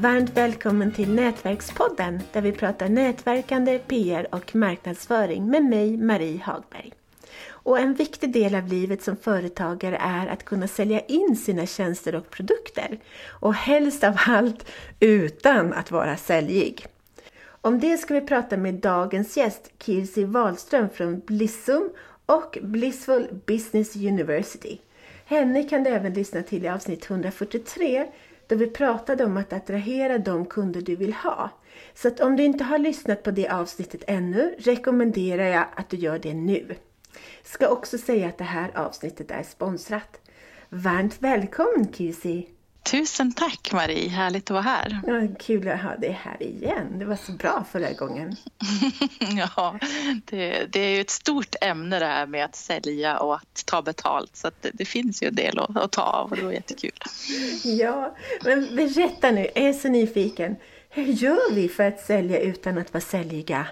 Varmt välkommen till Nätverkspodden där vi pratar nätverkande, PR och marknadsföring med mig, Marie Hagberg. Och en viktig del av livet som företagare är att kunna sälja in sina tjänster och produkter. Och helst av allt utan att vara säljig. Om det ska vi prata med dagens gäst Kirsi Wahlström från Blissum och Blissful Business University. Henne kan du även lyssna till i avsnitt 143 då vi pratade om att attrahera de kunder du vill ha. Så att om du inte har lyssnat på det avsnittet ännu rekommenderar jag att du gör det nu. Ska också säga att det här avsnittet är sponsrat. Varmt välkommen Kirsi! Tusen tack Marie, härligt att vara här. Ja, kul att ha dig här igen. Det var så bra förra gången. ja, det, det, är ju ett stort ämne det här med att sälja och att ta betalt så det, det, finns ju en del att, att ta av och det var jättekul. ja, men berätta nu, jag är så nyfiken. Hur gör vi för att sälja utan att vara säljiga?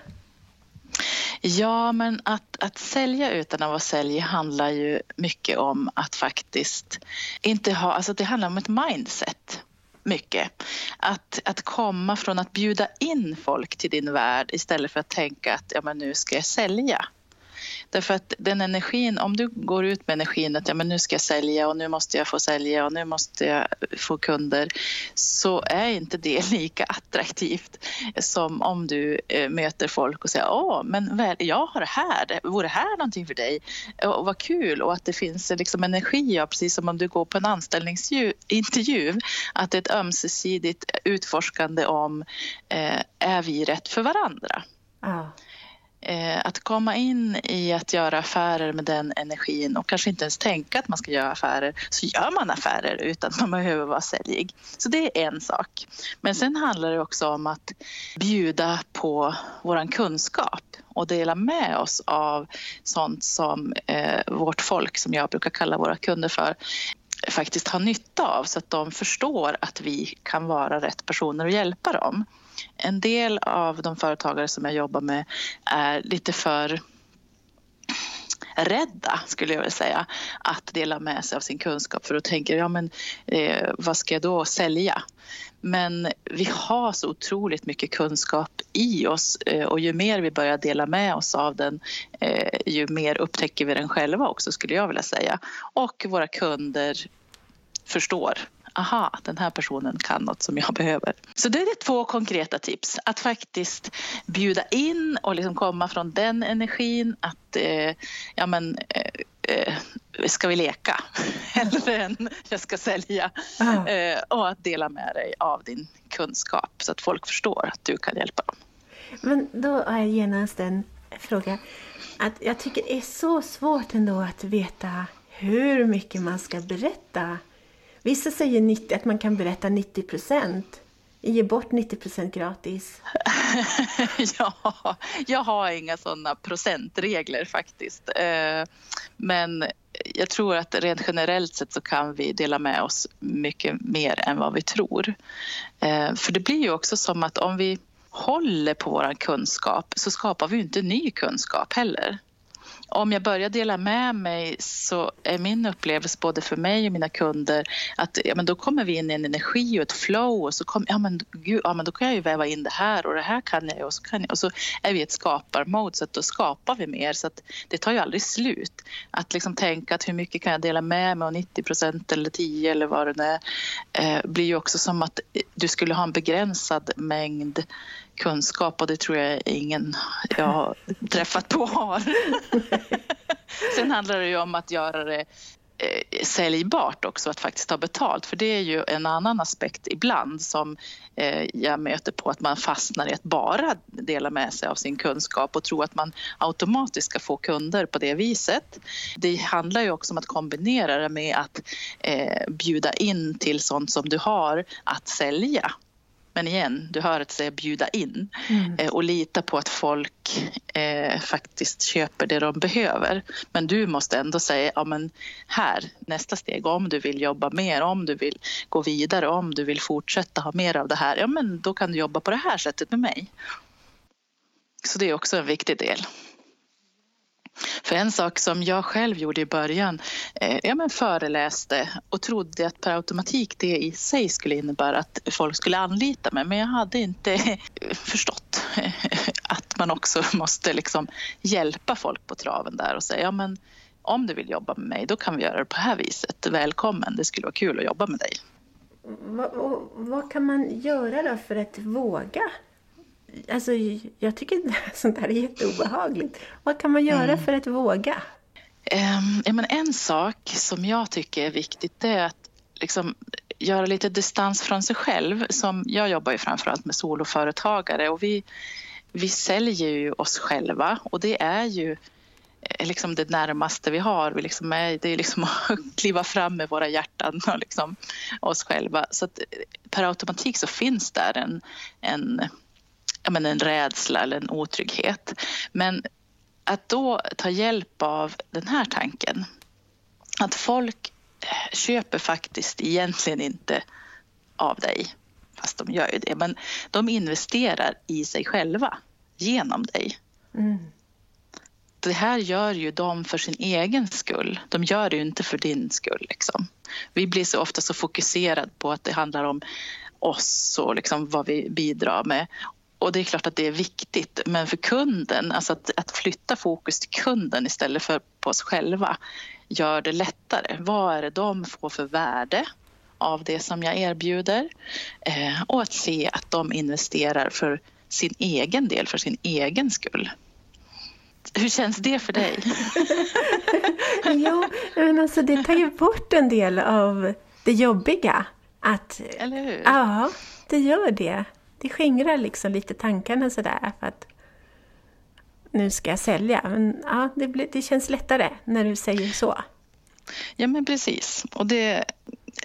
Ja, men att, att sälja utan att vara sälj handlar ju mycket om att faktiskt inte ha, alltså det handlar om ett mindset mycket. Att, att komma från att bjuda in folk till din värld istället för att tänka att ja, men nu ska jag sälja. Därför att den energin, om du går ut med energin att ja, men nu ska jag sälja och nu måste jag få sälja och nu måste jag få kunder så är inte det lika attraktivt som om du eh, möter folk och säger åh, men väl, jag har det här, vore det här någonting för dig? Och vad kul och att det finns eh, liksom energi, ja, precis som om du går på en anställningsintervju, att det är ett ömsesidigt utforskande om eh, är vi rätt för varandra? Ah. Eh, att komma in i att göra affärer med den energin och kanske inte ens tänka att man ska göra affärer, så gör man affärer utan att man behöver vara säljig. Så det är en sak. Men sen handlar det också om att bjuda på vår kunskap och dela med oss av sånt som eh, vårt folk, som jag brukar kalla våra kunder för, faktiskt har nytta av så att de förstår att vi kan vara rätt personer och hjälpa dem. En del av de företagare som jag jobbar med är lite för rädda, skulle jag vilja säga, att dela med sig av sin kunskap för då tänker ja men eh, vad ska jag då sälja? Men vi har så otroligt mycket kunskap i oss eh, och ju mer vi börjar dela med oss av den eh, ju mer upptäcker vi den själva också skulle jag vilja säga. Och våra kunder förstår aha, den här personen kan något som jag behöver. Så det är två konkreta tips. Att faktiskt bjuda in och liksom komma från den energin att eh, ja men eh, eh ska vi leka? Hellre än jag ska sälja. Ah. Eh, och att dela med dig av din kunskap så att folk förstår att du kan hjälpa dem. Men då har jag genast en fråga. Att jag tycker det är så svårt ändå att veta hur mycket man ska berätta Vissa säger 90, att man kan berätta 90 procent. Ge bort 90 procent gratis. ja, jag har inga sådana procentregler faktiskt. Eh, men jag tror att rent generellt sett så kan vi dela med oss mycket mer än vad vi tror. Eh, för det blir ju också som att om vi håller på vår kunskap så skapar vi inte ny kunskap heller om jag börjar dela med mig så är min upplevelse både för mig och mina kunder att ja, men då kommer vi in i en energi och ett flow och så kom, ja, men, gud, ja, men då kan jag ju väva in det här och det här kan jag och så kan jag och så är vi i ett skaparmode så att då skapar vi mer så att det tar ju aldrig slut. Att liksom tänka att hur mycket kan jag dela med mig och 90 procent eller 10 eller vad det nu är eh, blir ju också som att du skulle ha en begränsad mängd kunskap och det tror jag ingen jag har träffat på har. Sen handlar det ju om att göra det eh, säljbart också, att faktiskt ta betalt. För det är ju en annan aspekt ibland som eh, jag möter på att man fastnar i att bara dela med sig av sin kunskap och tro att man automatiskt ska få kunder på det viset. Det handlar ju också om att kombinera det med att eh, bjuda in till sånt som du har att sälja. Men igen, du hör att säga bjuda in mm. eh, och lita på att folk eh, faktiskt köper det de behöver. Men du måste ändå säga, ja men här, nästa steg, om du vill jobba mer, om du vill gå vidare, om du vill fortsätta ha mer av det här, ja men då kan du jobba på det här sättet med mig. Så det är också en viktig del. För en sak som jag själv gjorde i början, eh, ja men föreläste och trodde att per automatik det i sig skulle innebära att folk skulle anlita mig. Men jag hade inte förstått att man också måste liksom hjälpa folk på traven där och säga ja men om du vill jobba med mig då kan vi göra det på det här viset. Välkommen, det skulle vara kul att jobba med dig. Vad, vad kan man göra då för att våga alltså, jag tycker sånt här är jätteobehagligt. Vad kan man göra mm. för att våga? Um, ja, men en sak som jag tycker är viktigt är att liksom, göra lite distans från sig själv. Som, jag jobbar ju framförallt med soloföretagare och vi, vi säljer ju oss själva och det är ju eh, liksom det närmaste vi har. Vi liksom är, det är liksom att kliva fram med våra hjärtan och liksom oss själva. Så att eh, per automatik så finns där en, en ja, men en rädsla eller en otrygghet. Men att då ta hjälp av den här tanken, att folk köper faktiskt egentligen inte av dig, fast de gör ju det, men de investerar i sig själva genom dig. Mm. Det här gör ju de för sin egen skull. De gör det ju inte för din skull. Liksom. Vi blir så ofta så fokuserade på att det handlar om oss och liksom vad vi bidrar med. Och det är klart att det är viktigt, men för kunden, alltså att, att flytta fokus till kunden istället för på oss själva gör det lättare. Vad är det de får för värde av det som jag erbjuder? Eh, och att se att de investerar för sin egen del, för sin egen skull. Hur känns det för dig? jo, men alltså det tar ju bort en del av det jobbiga. Att, Eller hur? Ja, det gör det det skingrar liksom lite tankarna sådär för att nu ska jag sälja. Men ja, det, blir, det känns lättare när du säger så. Ja men precis. Och det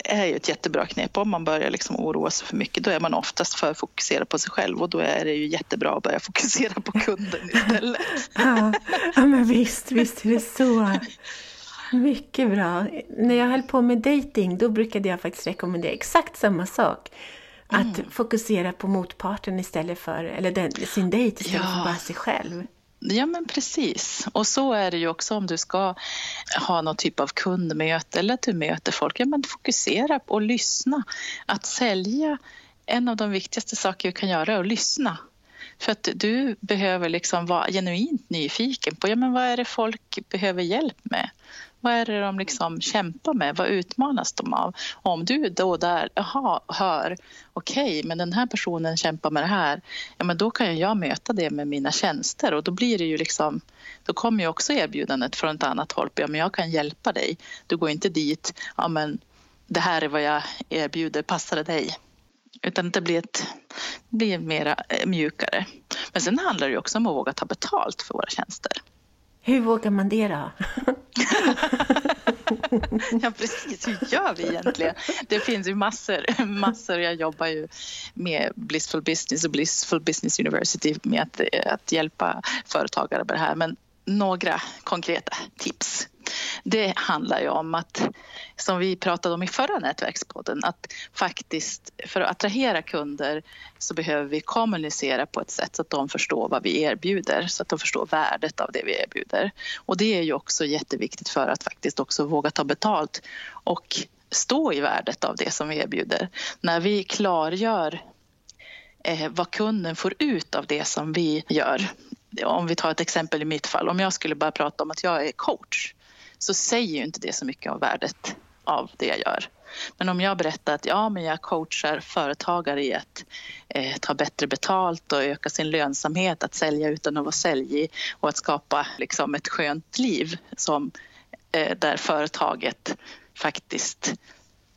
är ju ett jättebra knep. Om man börjar liksom oroa sig för mycket då är man oftast för fokuserad på sig själv och då är det ju jättebra att börja fokusera på kunden istället. ja, ja men visst, visst är det så. Mycket bra. När jag höll på med dating då brukade jag faktiskt rekommendera exakt samma sak. Att mm. fokusera på motparten istället för, eller den, sin dejt istället ja. för bara sig själv. Ja men precis. Och så är det ju också om du ska ha någon typ av kundmöte eller att du möter folk. Ja men fokusera på att lyssna. Att sälja, en av de viktigaste saker vi kan göra är att lyssna. För att du behöver liksom vara genuint nyfiken på ja, men vad är det folk behöver hjälp med. Vad är det de liksom kämpar med? Vad utmanas de av? om du då där aha, hör, okej, okay, men den här personen kämpar med det här, ja men då kan jag möta det med mina tjänster och då blir det ju liksom, då kommer ju också erbjudandet från ett annat håll, ja men jag kan hjälpa dig. Du går inte dit, ja men det här är vad jag erbjuder, passar det dig? Utan det blir, ett, blir mera eh, mjukare. Men sen handlar det också om att våga ta betalt för våra tjänster. Hur vågar man det då? ja precis, hur gör vi egentligen? Det finns ju massor, massor. Jag jobbar ju med Blissful Business och Blissful Business University med att, att hjälpa företagare med det här. Men några konkreta tips det handlar ju om att, som vi pratade om i förra nätverkspodden, att faktiskt för att attrahera kunder så behöver vi kommunicera på ett sätt så att de förstår vad vi erbjuder, så att de förstår värdet av det vi erbjuder. Och det är ju också jätteviktigt för att faktiskt också våga ta betalt och stå i värdet av det som vi erbjuder. När vi klargör eh, vad kunden får ut av det som vi gör. Om vi tar ett exempel i mitt fall, om jag skulle bara prata om att jag är coach så säger ju inte det så mycket om värdet av det jag gör. Men om jag berättar att ja, men jag coachar företagare i att eh, ta bättre betalt och öka sin lönsamhet, att sälja utan att vara säljig och att skapa liksom, ett skönt liv som, eh, där företaget faktiskt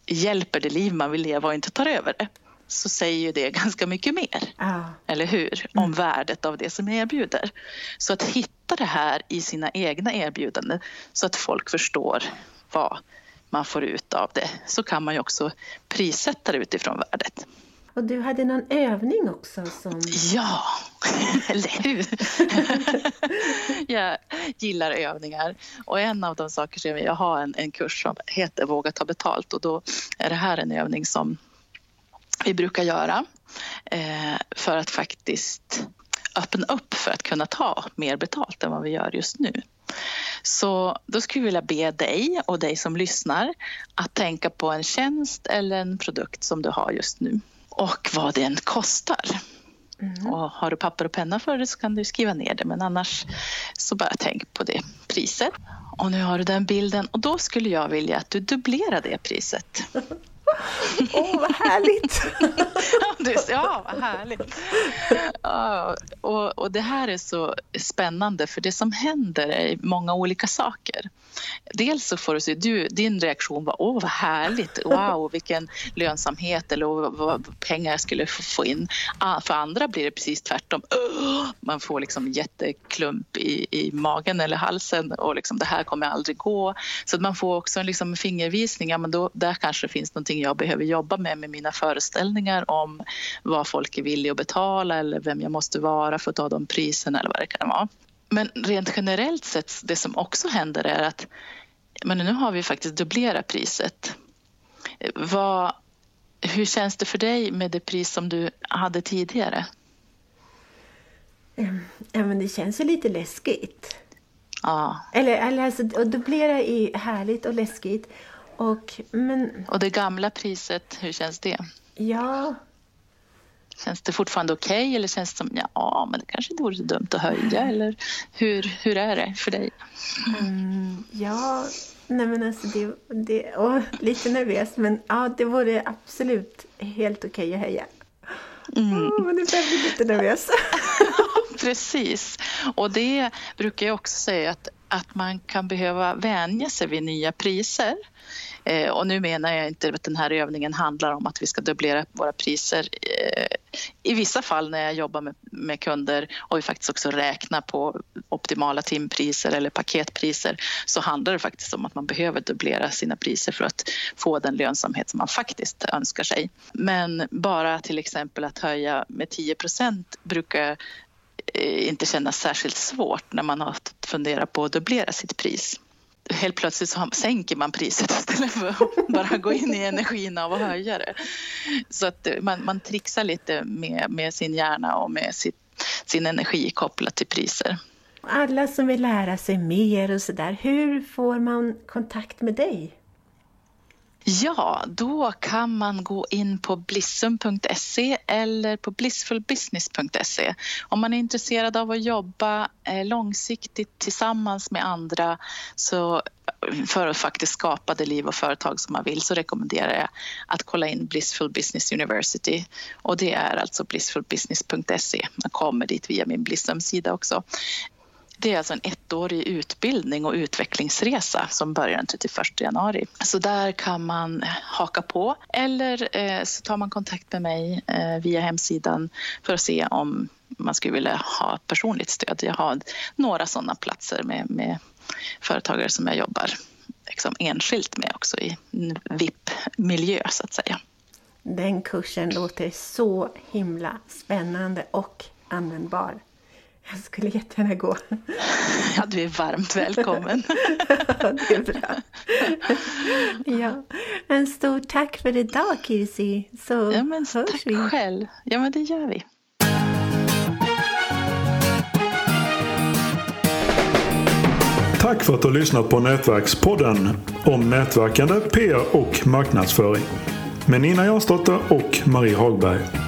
hjälper det liv man vill leva och inte tar över det så säger ju det ganska mycket mer, ah. eller hur? Om mm. värdet av det som erbjuder. Så att hitta det här i sina egna erbjudanden så att folk förstår vad man får ut av det så kan man ju också prissätta det utifrån värdet. Och du hade någon övning också som... Ja, eller hur? jag gillar övningar och en av de saker som jag har en, en kurs som heter Våga ta betalt och då är det här en övning som vi brukar göra eh, för att faktiskt öppna upp för att kunna ta mer betalt än vad vi gör just nu. Så då skulle jag vilja be dig och dig som lyssnar att tänka på en tjänst eller en produkt som du har just nu och vad den kostar. Mm. Och har du papper och penna för det så kan du skriva ner det men annars så bara tänk på det priset. Och nu har du den bilden och då skulle jag vilja att du dubblerar det priset. Åh, oh, vad härligt! ja, vad härligt. Ja, och, och det här är så spännande för det som händer är många olika saker. Dels så får du se, du, din reaktion var åh vad härligt, wow vilken lönsamhet eller vad pengar jag skulle få in. Ah, för andra blir det precis tvärtom. Man får liksom jätteklump i, i magen eller halsen och liksom det här kommer aldrig gå. Så att man får också en liksom fingervisning, ja, men då, där kanske det finns någonting jag behöver jobba med med mina föreställningar om vad folk är villiga att betala eller vem jag måste vara för att ta de priserna eller vad det kan vara. Men rent generellt sett, det som också händer är att men nu har vi faktiskt dubblerat priset. Vad, hur känns det för dig med det pris som du hade tidigare? Ja, men det känns ju lite läskigt. Ja. Eller, eller alltså, att dubblera är härligt och läskigt. Och, men... och det gamla priset, hur känns det? Ja, Känns det fortfarande okej okay, eller känns det som ja, men det kanske inte vore så dumt att höja eller hur, hur är det för dig? Mm, ja, nej men alltså det, det åh, lite nervös men ja, det vore absolut helt okej okay att höja. Mm. Oh, men nu blir jag lite nervös. Precis, och det brukar jag också säga att, att man kan behöva vänja sig vid nya priser. Eh, och nu menar jag inte att den här övningen handlar om att vi ska dubblera våra priser. Eh, I vissa fall när jag jobbar med, med kunder och vi faktiskt också räknar på optimala timpriser eller paketpriser så handlar det faktiskt om att man behöver dubblera sina priser för att få den lönsamhet som man faktiskt önskar sig. Men bara till exempel att höja med 10% brukar Eh, inte kännas särskilt svårt när man har funderat på att dubblera sitt pris helt plötsligt så sänker man priset istället för att bara gå in i energin av att höja det. Så att eh, man, man trixar lite med, med sin hjärna och med sitt, sin energi kopplat till priser. Alla som vill lära sig mer och sådär, hur får man kontakt med dig? Ja, då kan man gå in på blissum.se eller på blissfulbusiness.se. Om man är intresserad av att jobba eh, långsiktigt tillsammans med andra så eh, för att faktiskt skapa det liv och företag som man vill så rekommenderar jag att kolla in Blissful Business University och det är alltså blissfulbusiness.se. Man kommer dit via min Blissum-sida också. Det är alltså en ettårig utbildning och utvecklingsresa som börjar den 31 januari. Så där kan man eh, haka på eller eh, så tar man kontakt med mig eh, via hemsidan för att se om man skulle vilja ha personligt stöd. Jag har några sådana platser med, med företagare som jag jobbar liksom enskilt med också i VIP-miljö så att säga. Den kursen låter så himla spännande och användbar. Jag skulle jättegärna gå. Ja, du är varmt välkommen. det är bra. Ja, en stor tack för idag Kirsi. Så ja, men, hörs tack vi. själv. Ja, men det gör vi. Tack för att du har lyssnat på Nätverkspodden om nätverkande, PR och marknadsföring med Nina Jansdotter och Marie Hagberg.